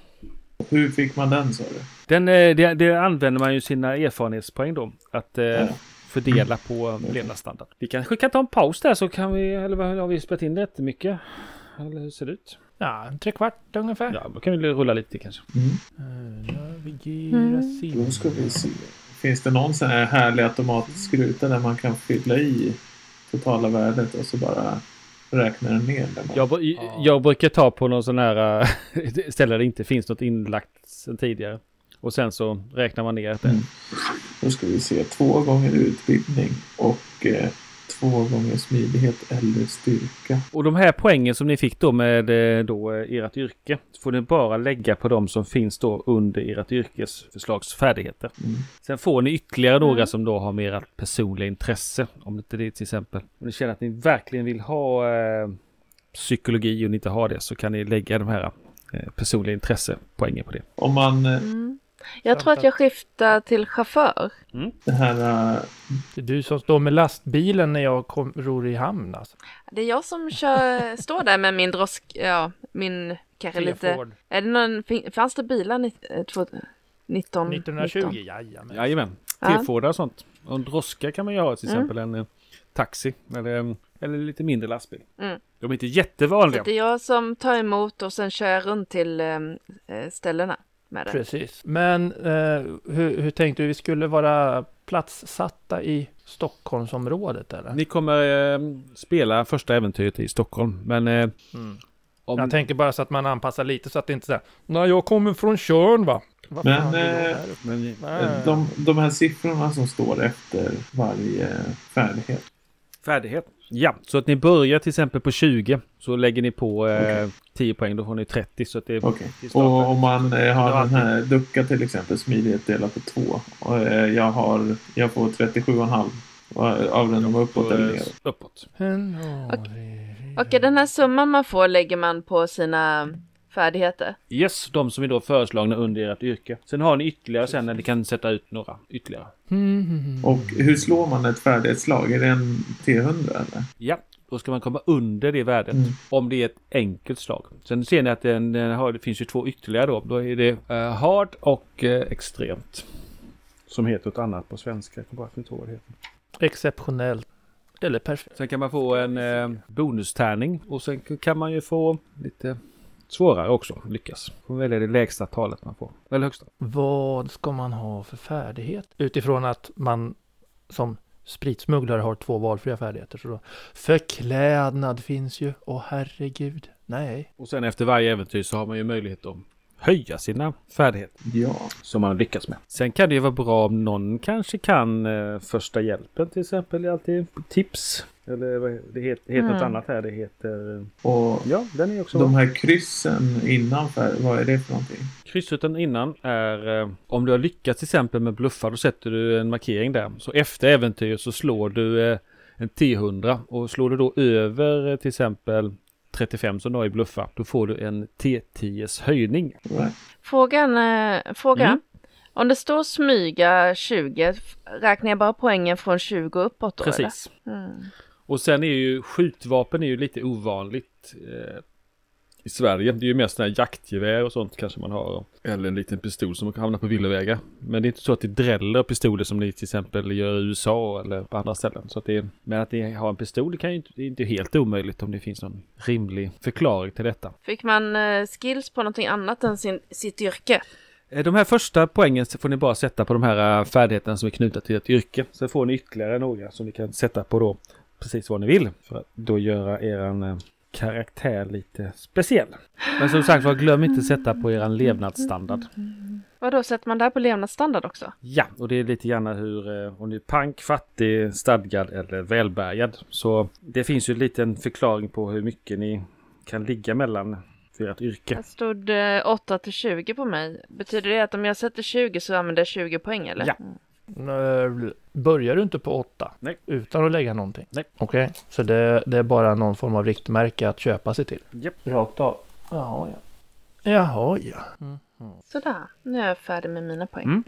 Hur fick man den sa du? Den, eh, det, det använder man ju sina erfarenhetspoäng då. Att eh, Ja. fördela på levnadsstandard. Vi kanske kan ta en paus där så kan vi, eller har vi spelat in jättemycket? Eller hur ser det ut? Ja, en trekvart ungefär. Ja, då kan vi rulla lite kanske. Mm. Eh, Navigera Mm. Då ska vi se. Finns det någon sån här härlig automatisk ruta där man kan fylla i totala värdet och så bara räknar den ner? Man... Jag, jag brukar ta på någon sån här äh, ställe där det inte finns något inlagt sedan tidigare. Och sen så räknar man ner det. Mm. Då ska vi se. Två gånger utbildning och eh, två gånger smidighet eller styrka. Och de här poängen som ni fick då med eh, då eh, ert yrke får ni bara lägga på de som finns då under ert yrkesförslagsfärdigheter. Mm. Sen får ni ytterligare några Mm. som då har mer ert personliga intresse. Om inte det till exempel. Om ni känner att ni verkligen vill ha eh, psykologi och ni inte har det så kan ni lägga de här eh, personliga intressepoängen på det. Om man eh, Mm. Jag tror att jag skiftar till chaufför. det här eh, Det är du som står med lastbilen när jag kom, ror i hamn alltså. Det är jag som kör, står där med min drosk, ja, min kanske lite... Är det någon, fanns det bilar ni- eh, två- 19? 1920, 19? jajamän. Jajamän. Ja. T-Fordar och sånt. Och en droska kan man ju ha till Mm. exempel. En eh, taxi. Eller, eller lite mindre lastbil. Mm. De är inte Så jättevanliga. det är jag som tar emot och sen kör jag runt till eh, eh, ställena med det. Precis. Men eh, hur, hur tänkte du? Vi skulle vara platssatta i Stockholmsområdet eller? Ni kommer eh, spela första äventyret i Stockholm. Men eh, Mm. om... Jag tänker bara så att man anpassar lite så att det inte är så här. Nej, jag kommer från Tjörn va? Men, eh, men, eh, de, de här siffrorna som står efter varje färdighet. färdighet. Ja, så att ni börjar till exempel på 20. Så lägger ni på eh, Okej. 10 poäng. Då får ni 30. Så att det, det startar. Och om man eh, har den här ducka till exempel, smidighet delat på två. Och, eh, jag, har, jag får 37,5 och avrundar uppåt Och, eller eh, ner. uppåt. Okej, den här summan man får lägger man på sina färdigheter. Yes, de som är då föreslagna under ert yrke. Sen har ni ytterligare sen när ni kan sätta ut några ytterligare. Mm. Och hur slår man ett färdighetsslag? Är det en T100 eller? Ja, då ska man komma under det värdet. Mm. Om det är ett enkelt slag. Sen ser ni att den, den har, det finns ju två ytterligare då. Då är det eh, hard och eh, extremt. Som heter något annat på svenska. Jag kommer bara inte ihåg vad det heter. Exceptionellt. Eller perfekt. Sen kan man få en eh, bonustärning. Och sen kan man ju få lite svårare också. Lyckas. Får man välja det lägsta talet man får. Eller högsta. Vad ska man ha för färdighet? Utifrån att man som spritsmugglare har två valfria färdigheter. Så då, förklädnad finns ju. Åh herregud. Nej. Och sen efter varje äventyr så har man ju möjlighet att höja sina färdigheter. Ja. Som man lyckas med. Sen kan det ju vara bra om någon kanske kan eh, första hjälpen till exempel. Det är alltid tips. Eller vad det heter, heter något Mm. annat här. Det heter... Och Ja, den är också de här kryssen innanför, vad är det för någonting? Kryssrutan innan är eh, om du har lyckats till exempel med bluffar då sätter du en markering där. Så efter äventyr så slår du eh, en T100 och slår du då över eh, till exempel 35 som du har i bluffar då får du en T10s höjning. Right. Frågan, eh, fråga. Mm. Om det står smyga 20, f- räknar jag bara poängen från 20 uppåt då? Precis. Eller? Mm. Och sen är ju skjutvapen är ju lite ovanligt eh, i Sverige. Det är ju mest sådana här jaktgevär och sånt kanske man har. Eller en liten pistol som hamnar på villovägar. Men det är inte så att det dräller pistoler som ni till exempel gör i USA eller på andra ställen. Så att det är, men att ni har en pistol det kan ju inte, det är inte helt omöjligt om det finns någon rimlig förklaring till detta. Fick man eh, skills på någonting annat än sin, sitt yrke? Eh, De här första poängen får ni bara sätta på de här eh, färdigheterna som är knutna till ett yrke. Sen får ni ytterligare några som ni kan sätta på då precis vad ni vill. För att då göra eran karaktär lite speciell. Men som sagt var, glöm inte sätta på eran levnadsstandard. Vad då sätter man där på levnadsstandard också? Ja, och det är lite grann hur eh, om ni är pank, fattig, stadgad eller välbärgad. Så det finns ju en liten förklaring på hur mycket ni kan ligga mellan för ert yrke. Det stod eh, 8 till 20 på mig. Betyder det att om jag sätter 20 så använder jag 20 poäng eller? Ja. Mm. Eh, Börjar du inte på åtta? Nej. Utan att lägga någonting? Nej. Okej, så det, det är bara någon form av riktmärke att köpa sig till? Japp. Rakt av? Jaha, ja. Jaha, ja. Sådär, nu är jag färdig med mina poäng. Mm.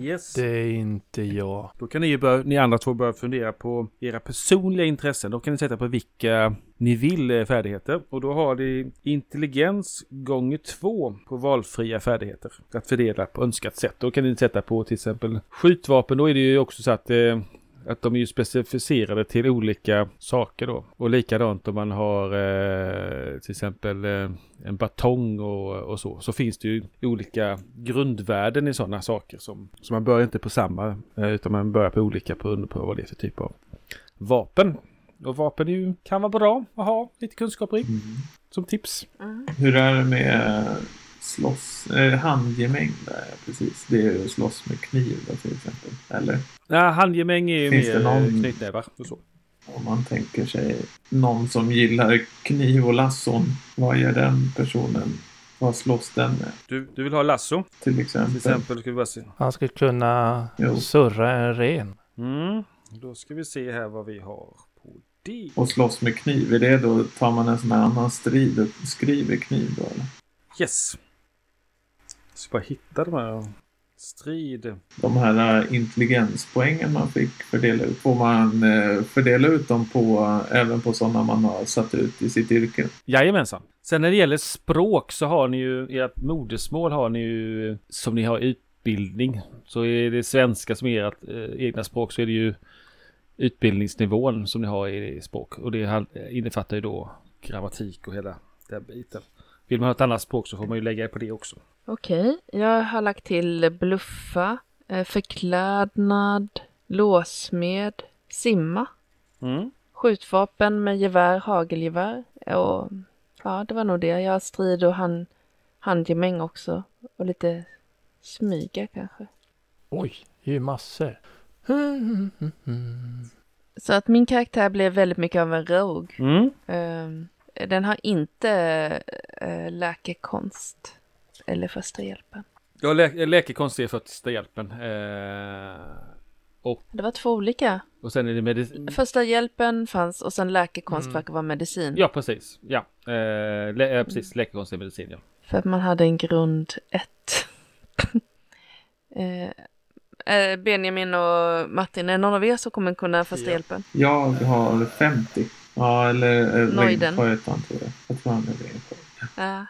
Yes. Det är inte jag. Då kan ni ju börja, ni andra två börja fundera på era personliga intressen. Då kan ni sätta på vilka ni vill eh, färdigheter. Och då har ni intelligens gånger två på valfria färdigheter. Att fördela på önskat sätt. Då kan ni sätta på till exempel skjutvapen. Då är det ju också så att eh, Att de är ju specificerade till olika saker då. Och likadant om man har eh, till exempel eh, en batong och, och så. Så finns det ju olika grundvärden i sådana saker. Som, så man börjar inte på samma eh, utan man börjar på olika beroende på vad det är för typ av vapen. Och vapen ju, kan vara bra att ha lite kunskaper i. Som tips. Mm. Hur är det med slåss, eh, handgemäng där, precis. Det är ju slåss med kniv då, till exempel. Eller Ja, handgemäng är ju Finns det mer någon- någon... knytnävar och så. om man tänker sig någon som gillar kniv och lasson. Vad gör den personen? Vad slåss den med? Du, du vill ha lasso Till till exempel. exempel. Ska vi bara se. Han skulle kunna Jo. surra en ren. Mm. Då ska vi se här vad vi har det. Och slåss med kniv. Är det då, tar man en sån här annan strid och skriver kniv då eller? Yes. Jag ska bara hitta de här. Strid. De här eh, intelligenspoängen man fick fördela ut. Får man eh, fördela ut dem på, även på sådana man har satt ut i sitt yrke? Jajamensan. Sen när det gäller språk så har ni ju, ert modersmål har ni ju som ni har utbildning. Så är det svenska som är ert eh, egna språk så är det ju utbildningsnivån som ni har i språk. Och det innefattar ju då grammatik och hela den biten. Vill man ha ett annat språk så får man ju lägga på det också. Okej, jag har lagt till bluffa, eh, förklädnad, låsmed, simma, Mm. skjutvapen med gevär, hagelgevär och ja, det var nog det. Jag har strid och hand, handgemäng också och lite smyga kanske. Oj, det är ju massor. Så att min karaktär blev väldigt mycket av en rogue. Mm. Ehm, den har inte äh, läkekonst eller första hjälpen. Ja, lä läkekonst är första hjälpen. Eh, och, Det var två olika. och sen är det medicin. Första hjälpen fanns och sen läkekonst Mm. verkar vara medicin. Ja, precis. Ja, eh, lä eh, precis. Läkekonst är medicin, ja. För att man hade en grund ett. eh, eh, Benjamin och Martin, är någon av er som kommer kunna första Ja. hjälpen? Jag har 50. Ja, eller eh, Neuden. regnskötaren tror jag. Jag tror han är. Ja,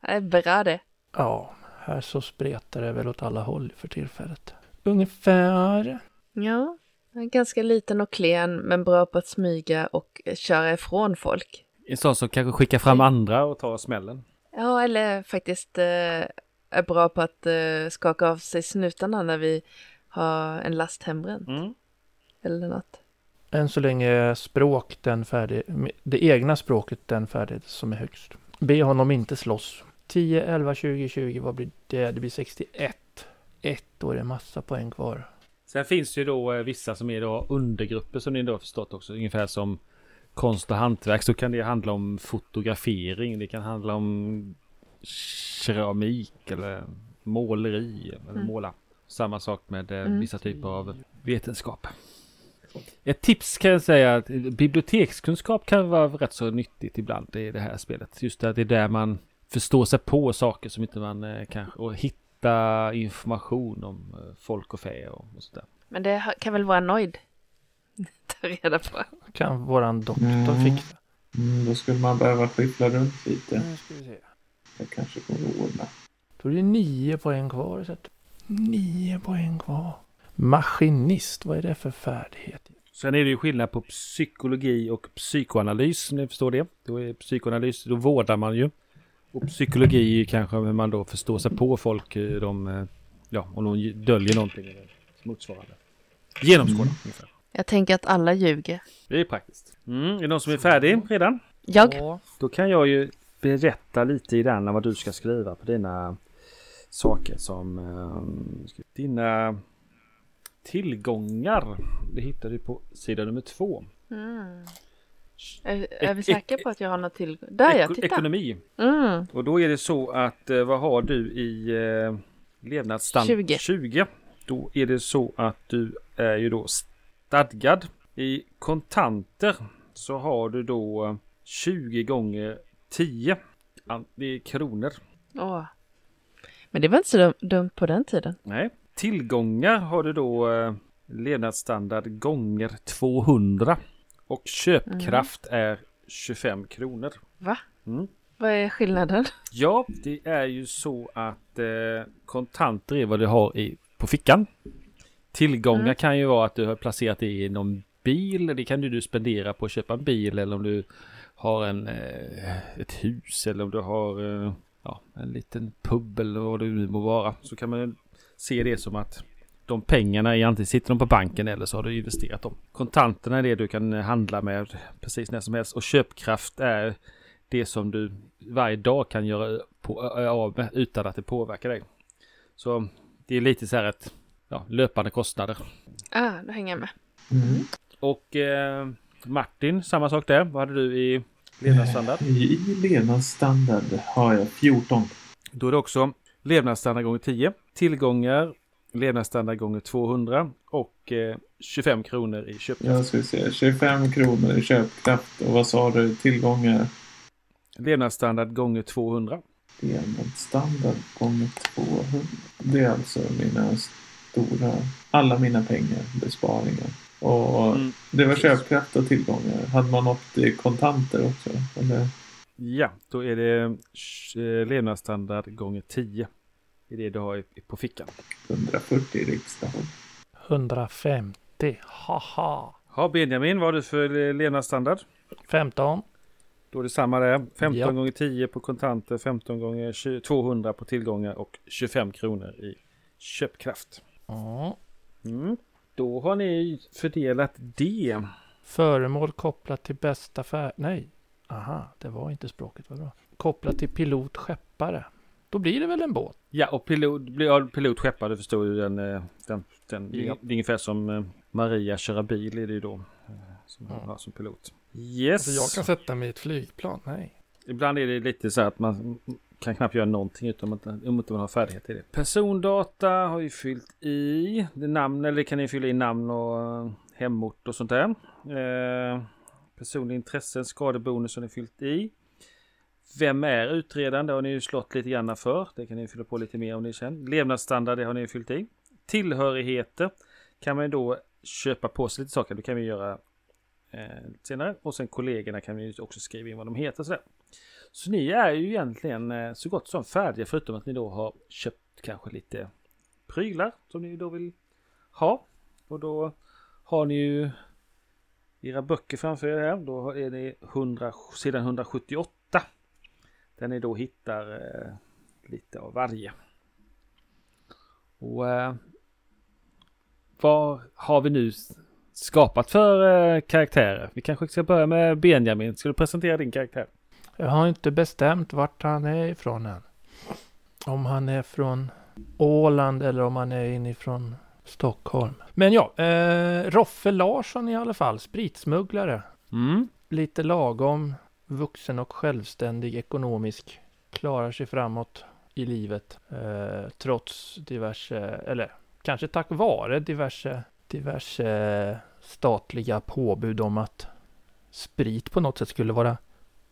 det är bra det. Ja, här så spretar det väl åt alla håll för tillfället. Ungefär. Ja, är ganska liten och klen men bra på att smyga och eh, köra ifrån folk. En sån som kanske skickar fram andra och tar smällen. Ja, eller faktiskt eh, är bra på att eh, skaka av sig snutarna när vi har en last hembränt Mm. eller något. Än så länge är språk den färdig, det egna språket den färdig som är högst. Be honom inte slåss. 10, 11, 20, 20, vad blir det? Det blir 61. Ett, då är det massa poäng kvar. Sen finns det ju då eh, vissa som är då undergrupper som ni då har förstått också. Ungefär som konst och hantverk så kan det handla om fotografering. Det kan handla om keramik eller måleri eller Mm. måla. Samma sak med eh, Mm. vissa typer av vetenskap. Ett tips kan jag säga att bibliotekskunskap kan vara rätt så nyttigt ibland i det här spelet. Just att det är där man förstår sig på saker som inte man eh, kanske och hitta information om eh, folk och fä och, och sådär. Men det kan väl vara nöjd? Ta reda på. Kan våran doktor Mm. fixa. Mm, då skulle man behöva skyffla runt lite. Nu ska vi se. Det kanske går att ordna. Då är det nio poäng kvar. Så att, nio poäng kvar. Maskinist, vad är det för färdighet? Sen är det ju skillnad på psykologi och psykoanalys, om ni förstår det. Då är psykoanalys, då vårdar man ju. Och psykologi är ju kanske hur man då förstår sig på folk, eh, de, eh, ja, om de döljer någonting eller motsvarande. Genomskåda ungefär. Jag tänker att alla ljuger. Det är praktiskt. Mm, är det någon som är färdig redan? Jag? Ja, Då kan jag ju berätta lite i den vad du ska skriva på dina saker som eh, dina tillgångar. Det hittar du på sida nummer två. Mm. Är, är vi säkra på att jag har något till? Där ja, titta! ekonomi. Mm. Och då är det så att eh, vad har du i eh, levnadsstandard 20. 20? Då är det så att du är ju då stadgad. I kontanter så har du då eh, 20 gånger 10. an- Det är kronor. Åh. Men det var inte så dum, dumt på den tiden. Nej. Tillgångar har du då eh, levnadsstandard gånger 200. Och köpkraft är 25 kronor. Va? Mm. Vad är skillnaden? Ja, det är ju så att eh, kontanter är vad du har i, på fickan. Tillgångar Mm. kan ju vara att du har placerat det i någon bil. Det kan ju du spendera på att köpa en bil eller om du har en, eh, ett hus eller om du har eh, ja, en liten pub eller vad det nu må vara. Så kan man se det som att de pengarna är antingen sitter de på banken eller så har du investerat dem. Kontanterna är det du kan handla med precis när som helst och köpkraft är det som du varje dag kan göra på, av med utan att det påverkar dig. Så det är lite så här ett ja, löpande kostnader. Ah, då hänger jag med. Mm. Och eh, Martin, samma sak där. Vad hade du i levnadsstandard? I levnadsstandard har jag 14. Då är det också levnadsstandard gånger 10. Tillgångar, levnadsstandard gånger 200 och eh, 25 kronor i köpkraft. Jag ska se. 25 kronor i köpkraft. Och vad sa du? Tillgångar? Levnadsstandard gånger 200. Levnadsstandard gånger 200. Det är alltså mina stora... Alla mina pengar. Besparingar. Och Mm. det var köpkraft och tillgångar. Hade man något i kontanter också? Eller? Ja, då är det eh, levnadsstandard gånger 10. Det är det du har i- på fickan. 140 i riksdagen. 150. Haha. Ja, Benjamin, vad har du för eh, levnadsstandard? 15. Då är det samma där. 15 Ja. gånger 10 på kontanter, 15 gånger 20, 200 på tillgångar och 25 kronor i köpkraft. Ja. Mm. Då har ni fördelat det. Föremål kopplat till bästa färd. Nej. Aha, det var inte språket. Vad bra. Kopplat till pilot skeppare. Då blir det väl en båt? Ja, och pilot, blir jag pilot skeppar, du förstår ju den, eh, den, den Ja. det är ungefär som eh, Maria köra bil är det ju då. eh, Som, Mm. ja, som pilot. Yes. Alltså jag kan sätta mig i ett flygplan. Nej. Ibland är det lite så att man kan knappt göra någonting utan att, om inte man har färdighet i det. Persondata har ju fyllt i. Det namn, eller kan ni fylla i namn och eh, hemort och sånt där. Eh, personliga intressen, skadebonus har ni fyllt i. Vem är utredaren? Det har ni ju slått lite grann för. Det kan ni fylla på lite mer om ni känner. Levnadsstandard, det har ni fyllt i. Tillhörigheter kan man ju då köpa på sig lite saker. Det kan vi göra eh, senare. Och sen kollegorna kan vi ju också skriva in vad de heter. Sådär. Så ni är ju egentligen eh, så gott som färdiga förutom att ni då har köpt kanske lite prylar som ni då vill ha. Och då har ni ju era böcker framför er här. Då är det 100, sidan 178. Där ni då hittar eh, lite av varje. Och eh, vad har vi nu skapat för eh, karaktärer? Vi kanske ska börja med Benjamin. Ska du presentera din karaktär? Jag har inte bestämt vart han är ifrån än. Om han är från Åland eller om han är inifrån Stockholm. Men ja, eh, Roffe Larsson i alla fall, spritsmugglare. Mm. Lite lagom vuxen och självständig ekonomisk. Klarar sig framåt i livet. Eh, trots diverse, eller kanske tack vare diverse, diverse statliga påbud om att sprit på något sätt skulle vara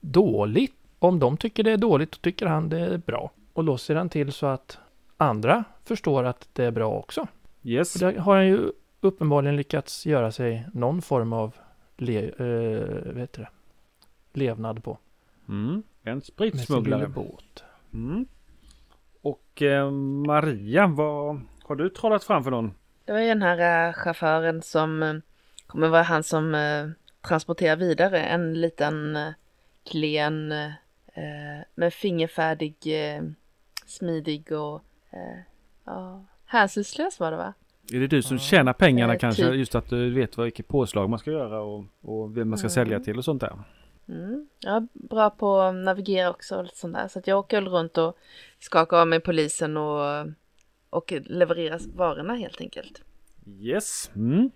dåligt. Om de tycker det är dåligt, då tycker han det är bra. Och då ser han till så att andra förstår att det är bra också. Yes. Och där har han ju uppenbarligen lyckats göra sig någon form av le, vad heter det? levnad på. Mm. En Med sin spritsmugglare. båt. Mm. Och eh, Maria, vad har du trollat fram för någon? Det var ju den här äh, chauffören som äh, kommer vara han som äh, transporterar vidare en liten äh, klen äh, med fingerfärdig, äh, smidig och äh, ja, hänsynslös var det va? Är det du som Ja. tjänar pengarna Eh, kanske? typ. Just att du vet vad, vilket påslag man ska göra och, och vem man ska Mm. sälja till och sånt där. Mm. Jag är bra på att navigera också och lite sånt där. Så att jag åker väl runt och skakar av mig polisen och, och levererar varorna helt enkelt. Yes. Mm.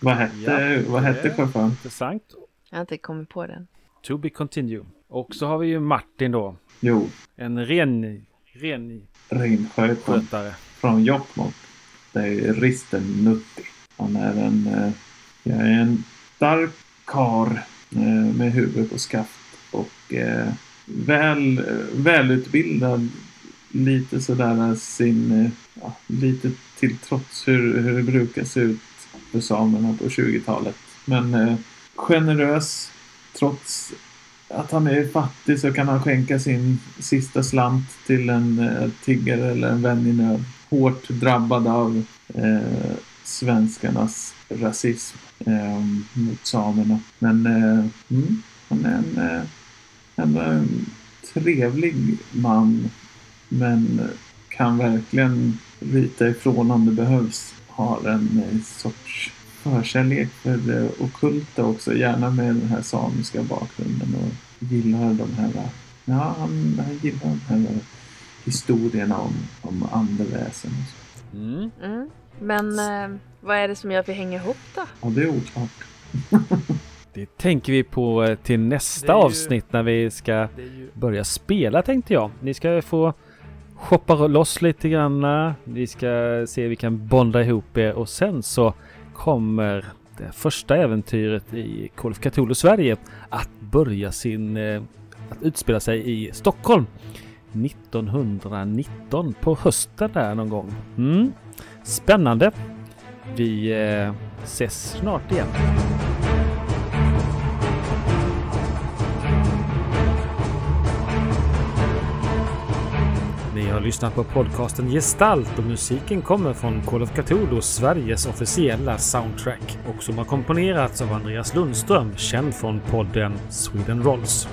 Vad hette, Ja, vad hette det- chauffören? Intressant. Jag har inte kommit på den. To be continue. Och så har vi ju Martin då. Jo, En ren, renskötare. renskötaren från Jokkmokk. Det är Risten Nutti. Han är en, eh, jag är en stark karl eh, med huvudet på skaft och eh, väl, eh, välutbildad. Lite sådär sin, eh, ja, lite till trots hur, hur det brukar se ut för samerna på 20-talet. Men eh, generös trots att han är fattig så kan han skänka sin sista slant till en eh, tiggare eller en vän i nöd. hårt drabbad av eh, svenskarnas rasism eh, mot samerna. Men eh, mm, han är en, eh, en trevlig man. Men kan verkligen rita ifrån om det behövs. Har en eh, sorts förkärlek för det ockulta också. Gärna med den här samiska bakgrunden och gillar de här Ja, han, han gillar de här historierna om, om andeväsen. Och så. Mm. Mm. Men eh, vad är det som gör att vi hänger ihop då? Ja, det är oklart. Det tänker vi på eh, till nästa ju- avsnitt när vi ska ju börja spela tänkte jag. Ni ska få shoppa loss lite granna. Vi ska se hur vi kan bonda ihop er och sen så kommer det första äventyret i Call of Cthulhu Sverige att börja sin... Eh, att utspela sig i Stockholm 1919 på hösten där någon gång. Mm. Spännande! Vi eh, ses snart igen. Ni har lyssnat på podcasten Gestalt och musiken kommer från Call of Cthulhu, Sveriges officiella soundtrack. Och som har komponerats av Andreas Lundström, känd från podden Sweden Rolls.